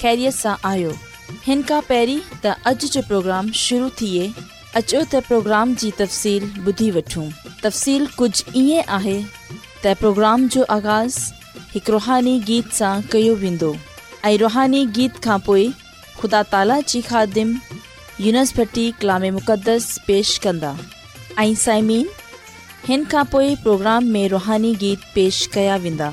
ख़ैरियत सां आयो हिन खां पहिरीं त अॼु जो प्रोग्राम शुरू थिए अचो त प्रोग्राम जी तफ़सील ॿुधी वठूं तफ़सील कुझु ईअं پروگرام جو जो आगाज़ हिकु रुहानी गीत सां कयो वेंदो रुहानी गीत खां خدا ख़ुदा ताला خادم खादिम यूनिसटी कलाम मुक़दस पेश कंदा प्रोग्राम में रुहानी गीत पेश कया वेंदा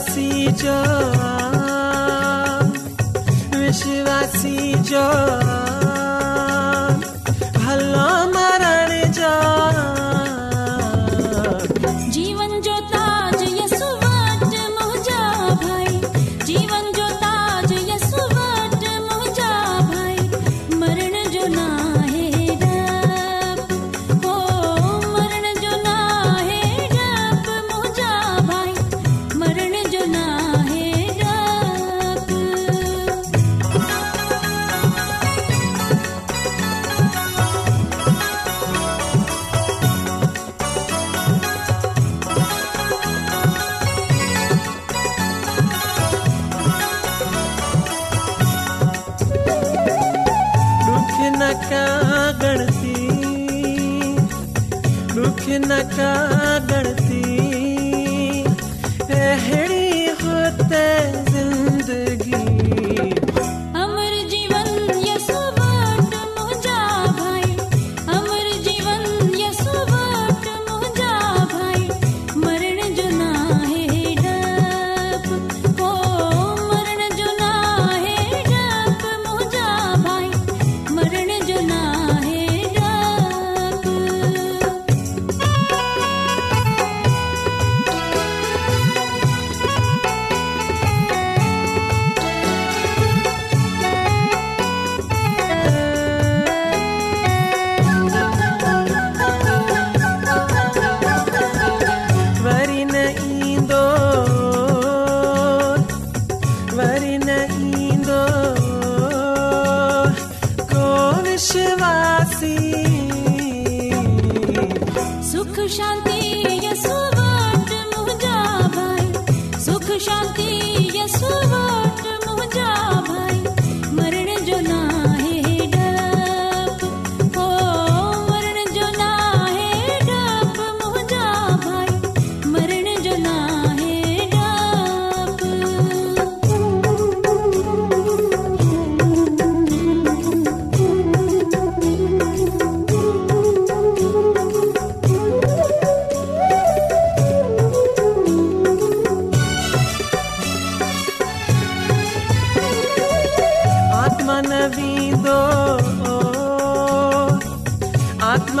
च्वासी जो रुख न 路上。आत्म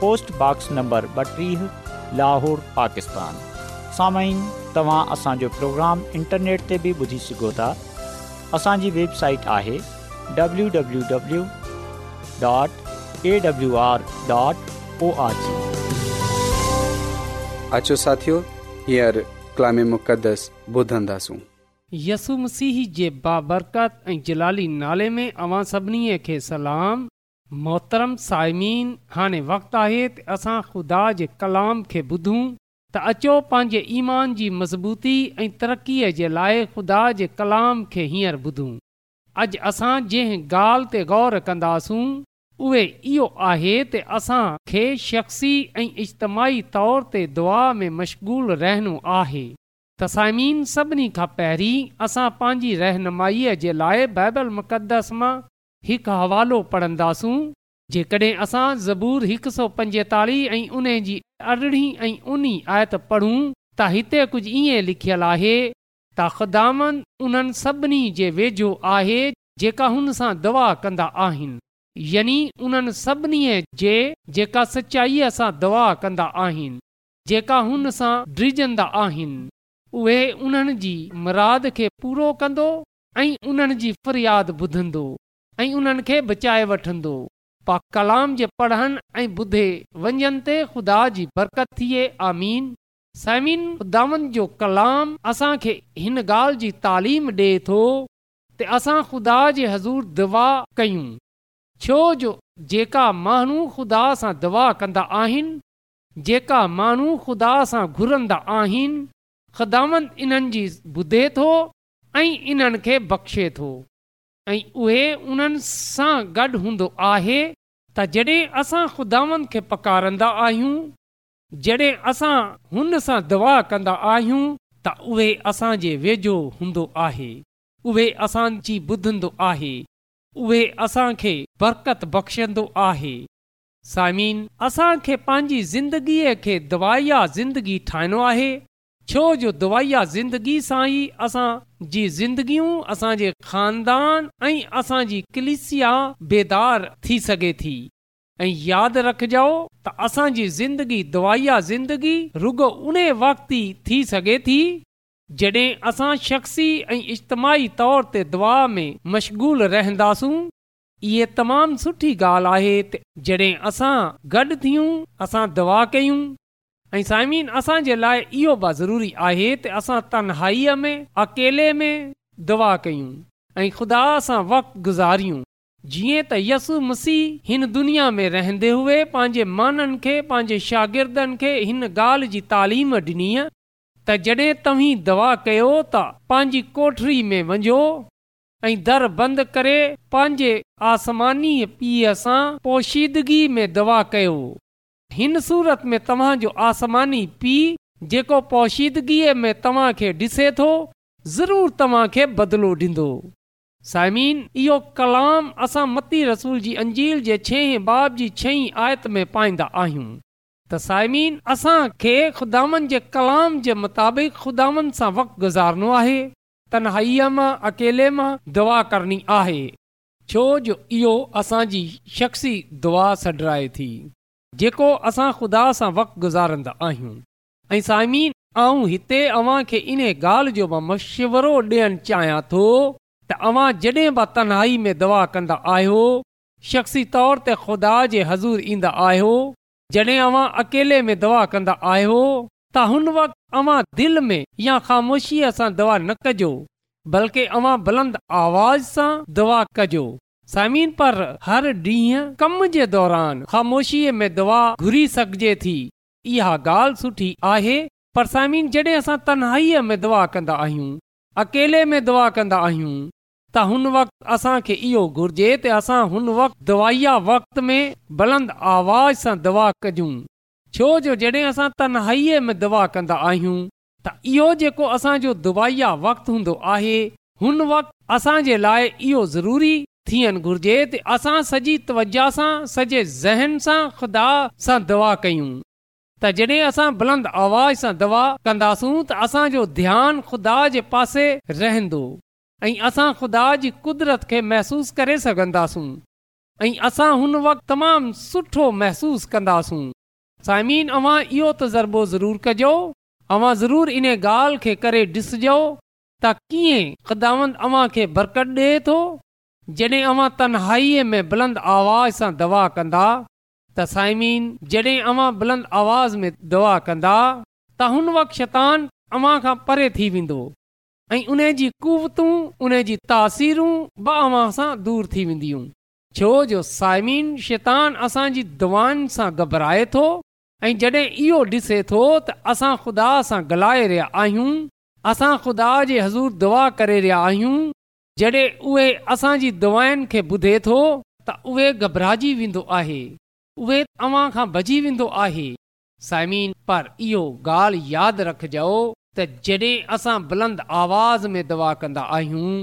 पोस्टॉक्स नंबर ॿटीह लाहौर पाकिस्तान तव्हां असांजो प्रोग्राम इंटरनेट ते बि ॿुधी सघो था असांजी वेबसाइट आहे बाबरकात ऐं जलाली नाले में सलाम मोहतरम साइमीन हाणे वक़्तु आहे त असां ख़ुदा जे कलाम खे ॿुधूं त अचो पंहिंजे ईमान जी मज़बूती ऐं तरक़ीअ जे लाइ ख़ुदा जे कलाम खे हींअर ॿुधूं अॼु असां जंहिं ॻाल्हि ते ग़ौर कंदासूं उहे इहो आहे त असां खे शख़्सी ऐं इजतमाही तौर ते दुआ में मशगूल रहिणो आहे त सभिनी खां पहिरीं असां पंहिंजी रहनुमाईअ जे लाइ बाइबल मां हिकु हवालो पढ़ंदासूं जेकॾहिं असां ज़बूर हिकु सौ पंजेतालीह ऐं उन जी अरिड़हीं ऐं उन आयत पढ़ूं त हिते कुझु ईअं लिखियलु आहे त ख़दामनि उन्हनि सभिनी जे वेझो आहे जेका हुन सां दवा कंदा आहिनि यानी उन्हनि सभिनी जे जेका सचाईअ सां दवा कंदा आहिनि जेका ड्रिजंदा आहिनि उहे उन्हनि जी मुराद खे पूरो कंदो ऐं उन्हनि जी फ़रियाद ॿुधंदो ऐं उन्हनि खे बचाए वठंदो पा कलाम जे पढ़नि ऐं ॿुधे वञनि ते ख़ुदा जी बरकत थिए आमीन साइमिन ख़ुदावन जो कलाम असांखे हिन ॻाल्हि जी तालीम ॾिए थो त असां ख़ुदा जी हज़ूर दवा कयूं छो जो जेका माण्हू ख़ुदा सां दवा कंदा आहिनि जेका माण्हू ख़ुदा सां घुरंदा आहिनि ख़दावंत इन्हनि जी ॿुधे थो ऐं इन्हनि खे बख़्शे थो ऐं उन्हनि सां गॾु हूंदो आहे त जॾहिं असां खुदावनि खे पकारंदा आहियूं जॾहिं असां हुन सां दवा कंदा आहियूं त उहे असांजे वेझो हूंदो आहे उहे असांजी ॿुधंदो आहे उहे असांखे बरकत बख़्शंदो आहे साइमीन असांखे पंहिंजी ज़िंदगीअ खे दवा ज़िंदगी ठाहिणो आहे छो जो दुआया ज़िंदगी सां ई असांजी ज़िंदगियूं असांजे ख़ानदान ऐं असांजी किलिसिया बेदार थी सघे थी ऐं यादि रखजो त असांजी ज़िंदगी दुआया ज़िंदगी रुगो उन वक़्त ई थी सघे थी जॾहिं असां शख़्सी ऐं इज्तमाही तौर ते दुआ में मशग़ूल रहंदासूं इहा तमामु सुठी ॻाल्हि आहे जॾहिं असां गॾु थियूं असां दुआ कयूं ऐं साइमीन असांजे लाइ इहो बि ज़रूरी आहे त असां तनहाईअ में अकेले में दुआ कयूं ऐं ख़ुदा सां वक़्तु गुज़ारियूं जीअं त यसु मसीह हिन दुनिया में रहंदे हुए पंहिंजे माननि खे पंहिंजे शागिर्दनि खे हिन ॻाल्हि जी तालीम डि॒नी त जॾहिं तव्हीं दवा कयो त पंहिंजी कोठरी में वञो ऐं दर बंदि करे पंहिंजे आसमानी पीउ सां पोशीदगी में दवा कयो हिन सूरत में तव्हांजो आसमानी पीउ जेको पौशीदगीअ में तव्हांखे ॾिसे थो ज़रूरु तव्हांखे बदिलो ॾींदो साइमीन इहो कलाम असां मती रसूल जी अंजील जे छह बाब जी छहीं आयत में पाईंदा आहियूं त साइमीन असांखे ख़ुदानि जे कलाम जे मुताबिक़ ख़ुदानि सां वक़्तु गुज़ारणो आहे तनहाईअ मां अकेले मां दुआ करणी आहे छो जो इहो असांजी शख़्सी दुआ सडराए थी जेको असां ख़ुदा सां वक़्तु गुज़ारंदा आहियूं ऐं साईमीन आऊं हिते अव्हां खे इन ॻाल्हि जो मां मशिवरो ॾियणु चाहियां थो तव्हां जॾहिं बि में दवा कंदा आहियो शख़्सी तौर ते ख़ुदा जे हज़ूर ईंदा आहियो जॾहिं अकेले में दवा कंदा आहियो त हुन वक़्तु दिलि में या ख़ामोशीअ सां दवा न कजो बल्कि अवां बुलंद आवाज़ सां दवा कजो साइमिन पर हर ॾींहुं कम जे दौरान ख़ामोशीअ में दआ घुरी सघिजे थी इहा ॻाल्हि सुठी आहे पर साइमन जॾहिं असां तनहाईअ में दुआ कंदा आहियूं अकेले में दआ कंदा आहियूं त हुन वक़्तु असांखे इहो घुर्जे त असां हुन वक़्तु दवाई वक़्तु में बुलंद आवाज़ सां दआ कजूं छो जो जॾहिं असां तनहाईअ में दुआ कंदा आहियूं त इहो जेको असांजो दुआया वक़्तु हूंदो आहे हुन वक़्तु असांजे लाइ इहो ज़रूरी थियणु घुर्जे त असां सॼी तवजा सां सॼे ज़हन सां ख़ुदा सां दवा कयूं त जॾहिं असां बुलंद आवाज़ सां दवा कंदासूं त असांजो ध्यानु ख़ुदा जे पासे रहंदो ऐं असां ख़ुदा जी कुदरत खे महसूसु करे सघंदासूं ऐं असां हुन वक़्तु तमामु सुठो महसूसु कंदासूं साइमीन अवां इहो तज़ुर्बो ज़रूरु कजो अवां ज़रूरु इन ॻाल्हि खे करे ॾिसजो त कीअं ख़ुदावंद अव्हां खे बरक़तु ॾिए थो जॾहिं अवां तनहाईअ में बुलंद आवाज़ सां दवा कंदा त साइमीन जॾहिं अवां बुलंद आवाज़ में दवा कंदा त हुन वक़्तु शैतान अवां खां परे थी वेंदो ऐं उन जी कुवतूं उन जी तासीरूं बवां सां दूरि थी वेंदियूं छो जो साइमीन शैतान असांजी दुआनि सां घबराए थो ऐं जॾहिं इहो ॾिसे थो त असां ख़ुदा सां ॻाल्हाए रहिया आहियूं असां ख़ुदा जे हज़ूर दुआ करे रहिया आहियूं जॾहिं उहे असांजी दवाउनि खे ॿुधे थो त उहे घबराजी वेंदो आहे उहे तव्हां खां बची वेंदो आहे सायमीन पर इहो ॻाल्हि यादि रखजो त जॾहिं असां बुलंद आवाज़ में दवा कंदा आहियूं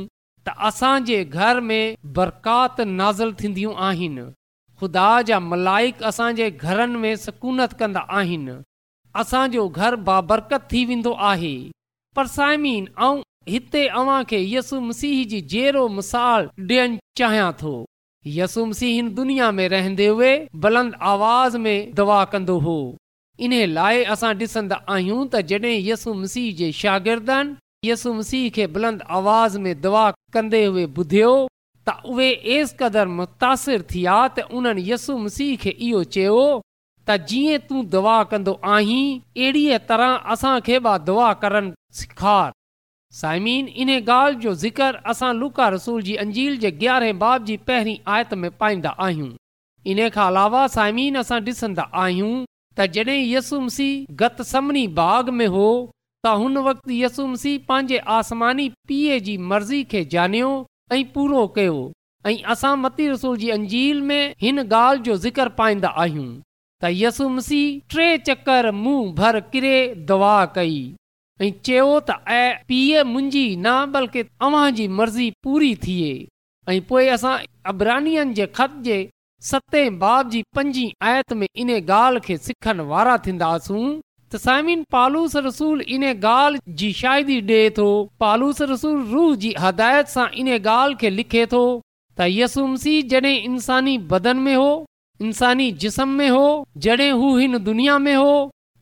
त असांजे घर में बरकात नाज़िल थींदियूं आहिनि खुदा जा मलाइक असांजे घरनि में सकूनत कंदा आहिनि असांजो बाबरकत थी वेंदो आहे पर साइमीन ऐं हिते अव्हांखे यसु मसीह जी जहिड़ो मिसाल ॾियणु चाहियां थो यसु मसीहन दुनिया में रहंदे हुए बुलंद आवाज़ में दवा कंदो हो इन लाइ असां ॾिसंदा आहियूं त जड॒हिं यसु मसीह जे शागिर्दनि यसु मसीह खे बुलंद आवाज़ में दवा कंदे हुए ॿुधियो त उहे एस क़दुरु मुतासिर थी विया त उन्हनि यसु मसीह खे इहो चयो त जीअं तूं दुआ कंदो आहीं अहिड़ीअ तरह असांखे बि दुआ करणु सेखार साइमीन इन ॻाल्हि जो ज़िक्र असां लुका रसूल जी अंजील जे ग्यारहें बाब जी पहिरीं आयत में पाईंदा आहियूं इन खां अलावा साइमीन असां ॾिसंदा आहियूं त जॾहिं यसुम सी गत समिनी बाग़ में हो त हुन वक़्ति यसुम सी पंहिंजे आसमानी पीउ जी मर्ज़ी खे ॼाणियो ऐं पूरो कयो ऐं असां मती रसूल जी अंजील में हिन ॻाल्हि जो ज़िक्र पाईंदा आहियूं त यसुम सी टे चकर मुंहुं भर किरे दवा कई ऐं चयो त ऐं पीउ मुंहिंजी न बल्कि तव्हां जी मर्ज़ी पूरी थिए ऐं पोइ असां अबरानी जे ख़त जे सते बाब जी पंजी आयत में इन ॻाल्हि खे सिखण वारा थींदासूं त साइमिन पालूस रसूल इन ॻाल्हि जी शाइदी ॾे थो पालूस रसूल रूह जी हदायत सां इन ॻाल्हि खे लिखे थो त यसुमसी जॾहिं इंसानी बदन में हो इंसानी जिस्म में हो जॾहिं हू हिन दुनिया में हो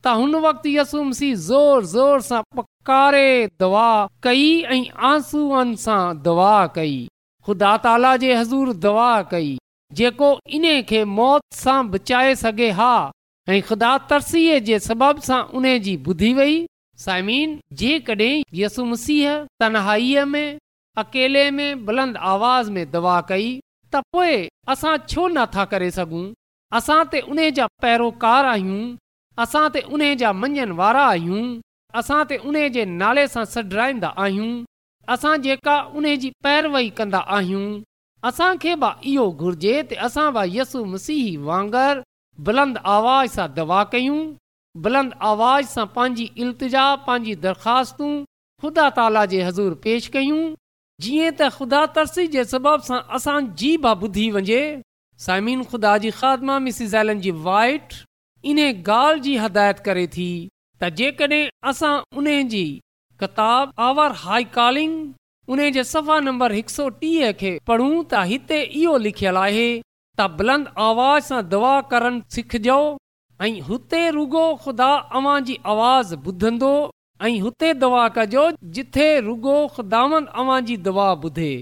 त हुन वक़्तु यसुम सीह ज़ोर ज़ोर सां पकारे दवा कई ऐं आसूआन सां दवा कई ख़ुदा ताला जे हज़ूर दवा कई जेको इन खे मौत सां बचाए सघे हा ऐं ख़ुदा तरसीअ जे सबब सां उन जी ॿुधी वई साइमीन जेकॾहिं यसुम सीह तनहाईअ में अकेले में बुलंद आवाज़ में दवा कई त पोइ असां छो नथा करे सघूं असां ते उन जा पैरोकार आहियूं असां त उन जा मंझण वारा आहियूं असां त उन जे नाले सां सॾराईंदा आहियूं उन जी पैरवई कंदा आहियूं असांखे बि इहो घुर्जे त असां यसु मसीह वांगर बुलंद आवाज़ सां दवा कयूं बुलंद आवाज़ सां पंहिंजी इल्तिजा पंहिंजी दरख़्वास्तूं ख़ुदा ताला जे हज़ूर पेश कयूं जीअं त ख़ुदा तरसी जे सबब सां जी बि ॿुधी वञे सामिन ख़ुदा जी ख़ादमा मिसी ज़ाइलनि जी वाइट इन ॻाल्हि जी हदायत करे थी त जेकॾहिं असां उन जी किताब आवर हाई कॉलिंग उन जे सफ़ा नंबर हिकु सौ टीह खे पढ़ूं त हिते इहो लिखियलु आहे त बुलंद आवाज़ सां दवा करणु सिखजो ऐं हुते रुगो ख़ुदा अवां जी आवाज़ ॿुधंदो ऐं हुते दवा कजो जिथे रुगो ख़ुदावंद अवां जी दवा ॿुधे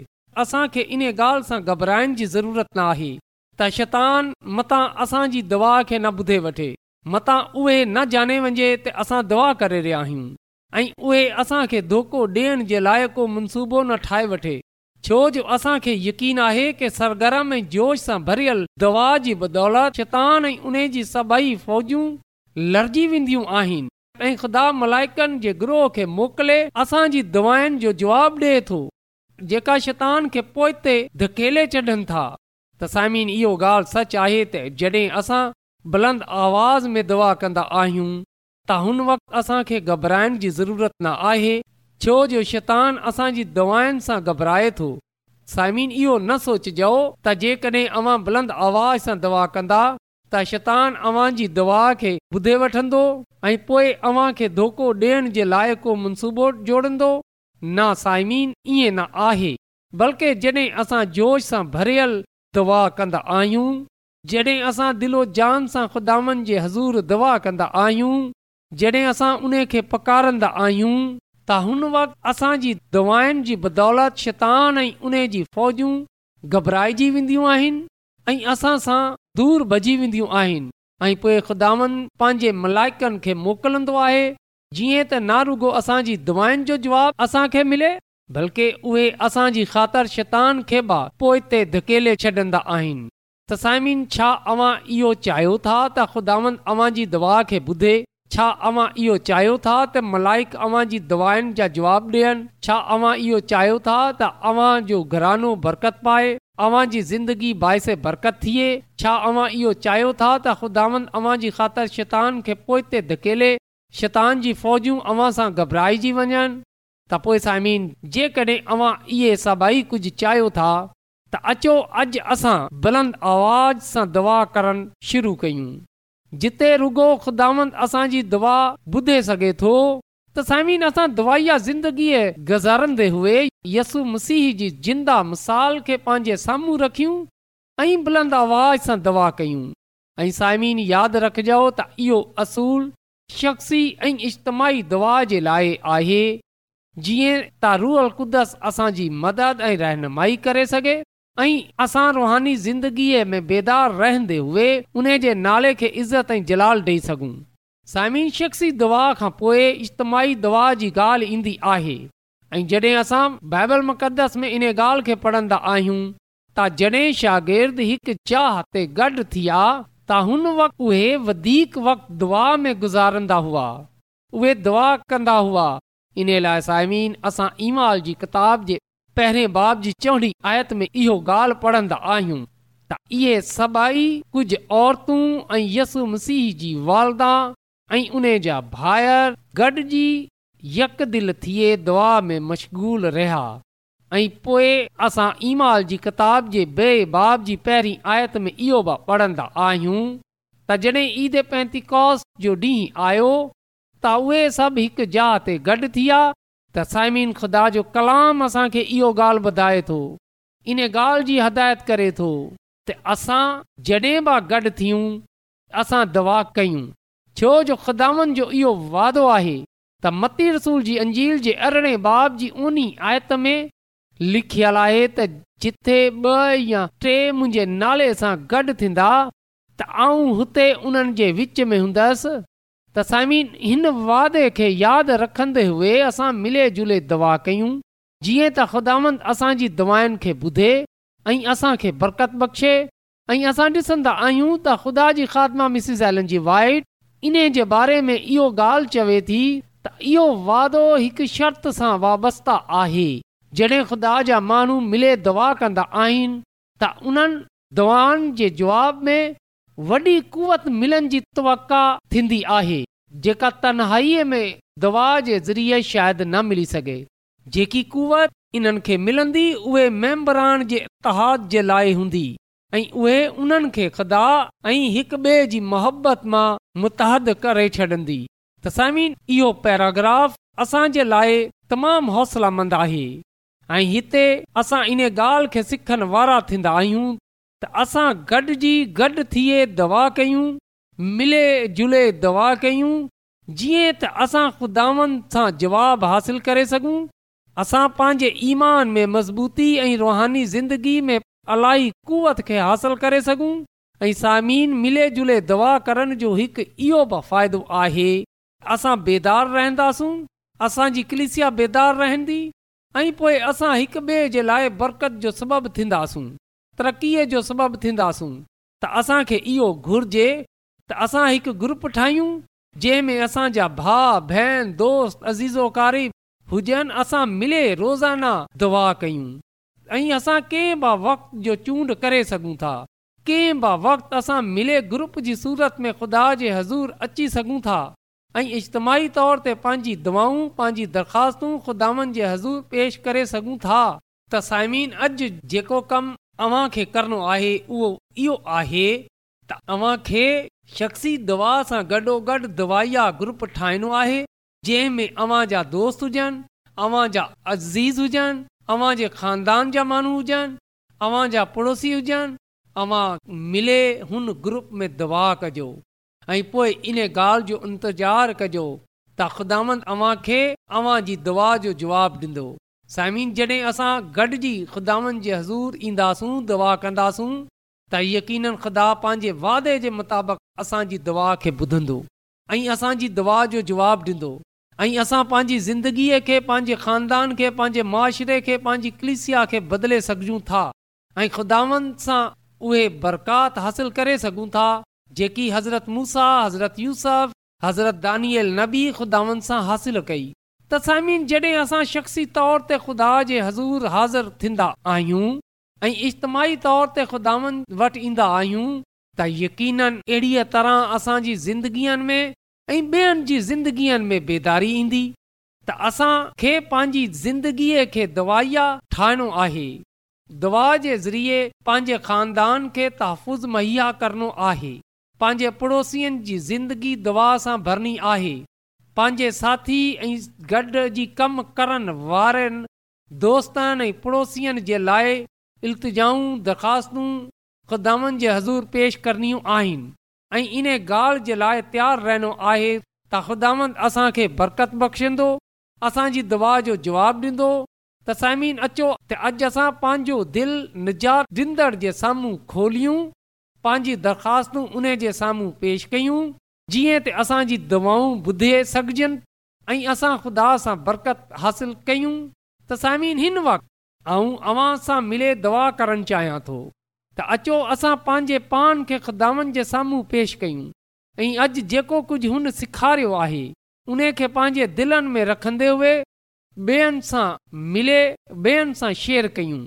असांखे इन ॻाल्हि सां घबराइण जी ज़रूरत न आहे त शैतान मता असांजी दवा खे न ॿुधे वठे मता उहे न जाने वञे त असां दवा करे रहिया आहियूं ऐं उहे असां धोखो धोको ॾियण जे लाइ को मनसूबो न ठाहे वठे छो जो असां यकीन आहे कि सरगर्म ऐं जोश सां भरियल दवा जी बदौलत शैतान ऐं उन्हे जी सभई फ़ौजूं लरिजी वेंदियूं आहिनि ऐं ख़ुदा मलाइकनि जे गिरोह खे मोकिले असांजी दवाउनि जो जवाबु ॾे थो जेका शैतान खे पोइ धकेले छॾनि था त साइमीन इहो ॻाल्हि सच आहे त जॾहिं असां बुलंद आवाज़ में दुआ कंदा आहियूं त हुन वक़्ति असांखे घबराइण जी ज़रूरत न आहे छो जो शैतान असांजी दवाउनि सां घबराए थो साइमीन इहो न सोचजओ त जेकॾहिं अवां बुलंद आवाज़ सां दवा कंदा त शैतान अवां जी दवा खे ॿुधे वठंदो ऐं पोइ अव्हां खे धोखो ॾियण जे लाइ को मनसूबो जोड़ंदो न साइमीन ईअं न आहे बल्कि जॾहिं असां जोश सां भरियल दवा कंदा आहियूं जॾहिं असां दिलो जान सां ख़ुदानि जी हज़ूर दवा कंदा आहियूं जॾहिं असां उन खे पकारंदा आहियूं त हुन वक़्तु असांजी दवाउनि जी बदौलत शैतान ऐं उन जी फ़ौजूं घबराइजी वेंदियूं आहिनि ऐं असां सां दूरि बजी वेंदियूं आहिनि ऐं पोइ खुदावनि पंहिंजे मलाइकनि खे मोकिलंदो आहे जीअं त असांजी दवाउनि जो जवाबु असांखे मिले बल्कि उहे असांजी ख़ातिरशतान खे बि पोइ धकेले छॾंदा आहिनि ससाइमीन छा अवां इहो चाहियो था त ख़ुदावंद अवां जी दवा खे ॿुधे छा अवां इहो चाहियो था त मलाइक अवां जी दवाउनि जा जवाबु ॾियनि छा अवां इहो चाहियो था त अव्हां जो घरानो बरकत पाए अवां जी ज़िंदगी बाहिसे बरकत थिए छा अवां इहो चाहियो था त ख़ुदावंद अवांजी ख़ातिरशान खे पोइ धकेले शैतान जी फ़ौजूं अवां सां घबराइजी वञनि त पोइ साइमिन जेकॾहिं अवां इहे सभई कुझु चाहियो था त अचो अॼु असां बुलंद आवाज़ सां दवा करणु शुरू कयूं जिते रुगो ख़ुदांद असांजी दवा ॿुधे सघे थो त साइमिन असां दवाई ज़िंदगीअ गुज़ारंदे हुए यसु मसीह जी ज़िंदा मिसाल खे पंहिंजे साम्हूं रखियूं ऐं बुलंद आवाज़ सां दवा कयूं ऐं साइमिन यादि रखजो त इहो असूल शख़्सी ऐं इजतमाही दवा जे लाइ आहे जीअं तारूअ कुदस असांजी मदद ऐं रहनुमाई करे सघे ऐं असां रुहानी ज़िंदगीअ में बेदार रहंदे हुए उन जे नाले खे इज़त ऐं जलाल ॾेई सघूं साइमिन शख़्सी दुआ खां पोइ इज्तमाही दवा जी ॻाल्हि ईंदी आहे ऐं जॾहिं असां बाइबल मुक़दस में इन ॻाल्हि खे पढ़ंदा आहियूं त जॾहिं शागिर्द हिकु चाह ते गॾु थी त हुन उहे वधीक वक़्तु दुआ में गुज़ारंदा हुआ उहे दुआ कंदा हुआ इन लाइ साइमीन असां ईमाल जी किताब जे पहिरें बाब जी चौड़ी आयत में इहो ॻाल्हि पढ़ंदा आहियूं त इहे सभई कुझु औरतूं ऐं यसु मसीह जी वालदा ऐं उन जा भाहिर गॾिजी यक दिलि थिए दुआ में मशगूल रहिया ऐं पोए असां ईमाल जी किताब जे बे बाब जी पहिरीं आयत में इहो बि पढ़ंदा आहियूं त जॾहिं ईद पैंतिकॉस जो ॾींहुं आयो त उहे सभु हिकु जहा ते गॾु थी विया त साइमीन खुदा जो कलाम असांखे इहो ॻाल्हि ॿुधाए थो इन ॻाल्हि जी हदायत करे थो त असां जॾहिं बि गॾु थियूं असां दवा कयूं छो जो ख़ुदानि जो इहो वाइदो आहे त रसूल जी अंजील जे अरिड़हें बाब जी उन आयत में लिखियलु आहे त जिथे ॿ या टे मुंहिंजे नाले सां गॾु थींदा त आऊं हुते उन्हनि जे विच में हूंदसि त साइमीन हिन वादे खे यादि रखंदे हुए असां मिले जुले दवा कयूं जीअं त ख़ुदावंद असांजी दवाउनि खे ॿुधे ऐं असांखे बरकत बख़्शे ऐं असां ॾिसंदा आहियूं त ख़ुदा जी ख़ात्मा एलन जी वाइट इन जे बारे में इहो ॻाल्हि चवे थी त इहो वादो हिकु शर्त सां वाबस्ता आहे जॾहिं ख़ुदा जा माण्हू मिले दवा कंदा आहिनि त उन्हनि दवाउनि जे जवाब में वॾी कुवत मिलण जी तवक थींदी आहे जेका तनहाईअ में दवा जे ज़रिए शायदि न मिली सघे जेकी कुवत इन्हनि खे मिलंदी उहे मैम्बरान जे इतिहाद जे लाइ हूंदी ऐं उहे उन्हनि खे खदा ऐं हिक ॿिए जी मुहबत मां मुतहदु करे छॾंदी त इहो पैराग्राफ असांजे लाइ तमामु हौसलामंद आहे ऐं हिते असां इन ॻाल्हि खे सिखण वारा थींदा आहियूं त असां गॾिजी गॾु थिए दवा कयूं मिले जुले दवा कयूं जीअं त असां ख़ुदानि सां जवाबु हासिल करे सघूं असां पंहिंजे ईमान में मज़बूती ऐं रुहानी ज़िंदगी में अलाई कुवत खे हासिल करे सघूं ऐं सामीन मिले जुले दवा करण जो हिकु इहो बि फ़ाइदो आहे असां बेदार रहंदासूं असांजी कलिसिया बेदार रहंदी ऐं पोइ असां हिक ॿिए जे लाइ बरकत जो सबबु थींदासूं तरक़ीअ जो सबबु थींदासूं त असांखे इहो घुरिजे त असां हिकु ग्रुप ठाहियूं जंहिं में असांजा भाउ भेण दोस्त अज़ीज़ो कारी हुजनि असां मिले रोज़ाना दुआ कयूं ऐं असां कंहिं ब वक़्त चूंड करे सघूं था कंहिं बा वक़्त ग्रुप जी सूरत में ख़ुदा जे हज़ूर अची सघूं था ऐं इजतमाही तौर ते पंहिंजी दुआऊं पंहिंजी दरख़्वास्तूं ख़ुदावनि जे हज़ूर पेश करे सघूं था त साइमीन अॼु जेको कमु अव्हां खे करणो आहे उहो इहो आहे त अव्हां खे शख़्सी दवा सां गॾो गॾु दवाई ग्रुप ठाहिणो आहे जंहिं में अव्हां जा दोस्त हुजनि अव्हां जा अज़ीज़ हुजनि अव्हां जे ख़ानदान जा माण्हू हुजनि अव्हां जा पड़ोसी हुजनि अव्हां मिले हुन ग्रुप में दवा कजो ऐं पोइ इन ॻाल्हि जो इंतज़ारु कजो त अव्हां खे अव्हां जी दवा जो जवाबु ॾींदो साइमिन जॾहिं असां गॾिजी ख़ुदावनि जे हज़ूर ईंदासूं दुआ कंदासूं त यकीन ख़ुदा पंहिंजे वादे जे मुताबिक़ असांजी दुआ खे ॿुधंदो ऐं असांजी दुआ जो जवाबु ॾींदो ऐं असां पंहिंजी ज़िंदगीअ खे पंहिंजे खानदान खे पंहिंजे मुआरे खे पंहिंजी कलिसिया खे बदिले सघूं था ऐं ख़ुदावनि सां उहे बरकात हासिलु करे सघूं था जेकी हज़रत मूसा हज़रत यूसफ़ हज़रत दानियल नबी ख़ुदावनि सां हासिलु कई तसामीन जॾहिं असां शख़्सी तौर ते ख़ुदा जे हज़ूर हाज़िर थींदा आहियूं ऐं इजतमाही तौर ते ख़ुदावनि वटि ईंदा आहियूं त यक़ीननि अहिड़ीअ तरह असांजी ज़िंदगीअनि में ऐं ॿियनि जी ज़िंदगीअ में बेदारी ईंदी त असां खे पंहिंजी ज़िंदगीअ खे दवाई ठाहिणो आहे दुआ जे ज़रिए पंहिंजे खानदान खे तहफ़ुज़ मुहैया करणो आहे पंहिंजे पड़ोसियुनि जी ज़िंदगी दवा सां भरणी आहे पंहिंजे साथी ऐं गॾ जी कम करण वारनि दोस्तनि ऐं पड़ोसियुनि जे लाइ इल्तिजाऊं दरख़्वास्तूं ख़ुदानि जे हज़ूर पेश करणियूं आहिनि ऐं इन ॻाल्हि जे लाइ तयारु रहणो आहे त ख़ुदांद असांखे बरकत बख़्शींदो असांजी दवा जो जवाबु ॾींदो त साइमीन अचो त अॼु असां पंहिंजो दिलि निजात ॾींदड़ जे साम्हूं खोलियूं पंहिंजी दरख़्वास्तूं उन जे साम्हूं पेश कयूं जीअं त असांजी दवाऊं ॿुधे सघजनि ऐं ख़ुदा सां बरकत हासिल कयूं त सामीन हिन वक़्तु आऊं मिले दवा करणु चाहियां थो त अचो असां पंहिंजे पान खे ख़िदावनि जे साम्हूं पेश कयूं ऐं अॼु जेको कुझु हुन सेखारियो आहे उन खे पंहिंजे दिलनि में रखंदे हुए ॿेअनि सां मिले ॿेअनि सां शेयर कयूं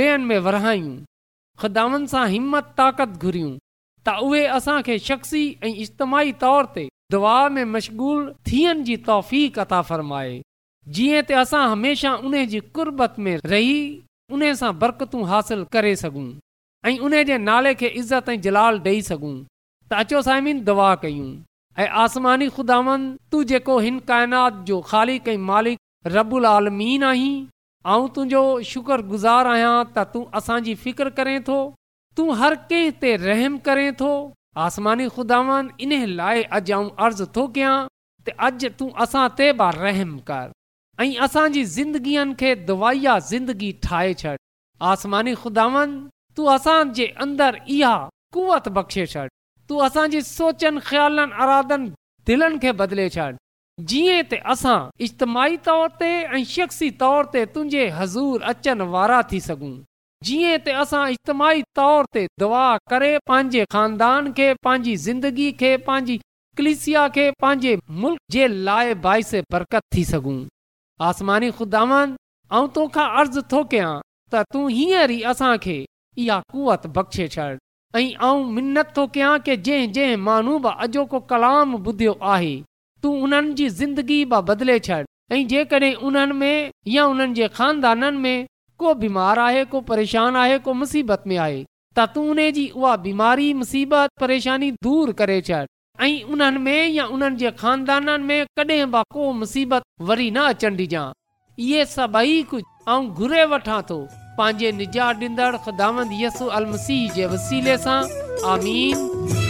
ॿेअनि में विरहायूं ख़ुदावनि सां हिमत ताक़त घुरियूं उहे असां शख़्सी ऐं इज्तमाही तौर ते दुआ में मशग़ूल थियण जी तौफ़ीक़ताफ़रमाए जीअं त असां हमेशह उन जी कुर्बत में रही उन सां बरकतूं हासिल करे सघूं ऐं उन जे नाले खे इज़त ऐं जलाल ॾेई सघूं त अचो साइमिन दुआ कयूं ऐं आसमानी ख़ुदांद जेको हिन काइनात जो ख़ाली कई मालिक रबुल आलमीन आहीं ऐं तुंहिंजो शुक्रगुज़ारु आहियां त तूं असांजी फ़िकर करें थो तूं हर कंहिं ते रहम करे थो आसमानी खुदावान इन लाइ अॼु ऐं अर्ज़ु थो कयां त अॼु तूं असां ते बि रहम कर ऐं असांजी ज़िंदगीअ खे दुआया ज़िंदगी ठाहे छॾ आसमानी खुदावान तूं असांजे अंदरि इहा कुवत बख़्शे छॾ तूं असांजे सोचनि ख़्यालनि अरादनि दिलनि खे बदिले छॾ जीअं त असां इजतमाही तौर ते ऐं शख़्सी तौर ते तुंहिंजे हज़ूर अचनि वारा थी सघूं जीअं त असां इजतमाही तौर ते दुआ करे पंहिंजे ख़ानदान खे पंहिंजी ज़िंदगी खे पंहिंजी कलिसिया खे पंहिंजे मुल्क़ जे लाइ बाइस बरकत थी सघूं आसमानी ख़ुदा ऐं तोखां अर्ज़ु थो कयां त तूं हींअर ई असांखे इहा कुवत बख़्शे छॾ ऐं मां मिनत थो कयां की जंहिं जंहिं माण्हू बि अॼोको कलाम ॿुधियो आहे तूं उन्हनि जी ज़िंदगी बि बदिले छॾ ऐं जेकॾहिं उन्हनि में या उन्हनि जे ख़ानदाननि में को बीमार आहे को परेशान आहे को मुसीबत में आहे त तूं उन जी उहा बीमारी परेशानी दूर करे छॾ ऐं उन्हनि में या उन्हनि जे खानदाननि में कॾहिं बि को मुसीबत वरी न अचणु डिजा इहे सभई कुझु आऊं घुरे वठां थो पंहिंजे निजा ॾींदड़ ख़ुदांदसू अलसीह जे वसीले सां आमीन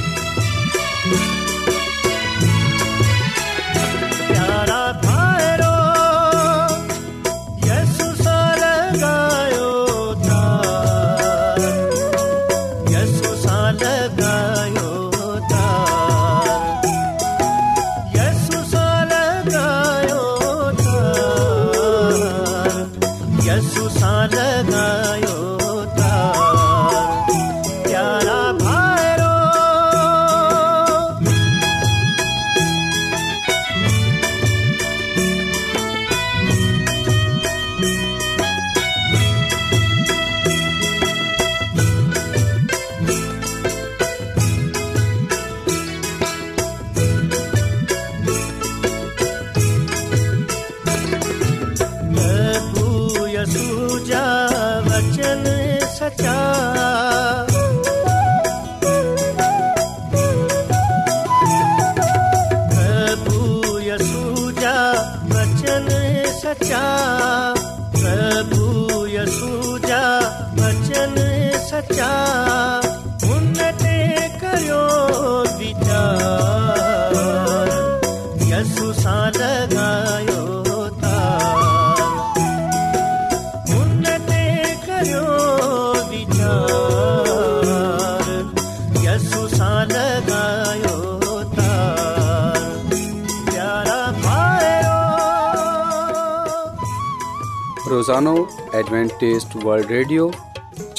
انو ایڈوانٹسٹ ورلڈ ریڈیو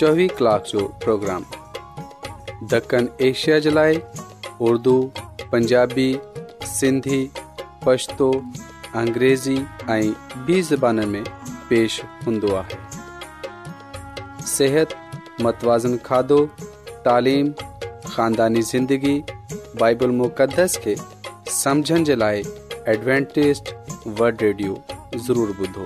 24 کلاک جو پروگرام دکن ایشیا جلائے اردو پنجابی سندھی پشتو انګریزی ایں بی زبانن میں پیش ہندوا ہے۔ صحت، متوازن کھادو، تعلیم، خاندانی زندگی، بائبل مقدس کے سمجھن جلائے ایڈوانٹسٹ ورلڈ ریڈیو ضرور بدھو۔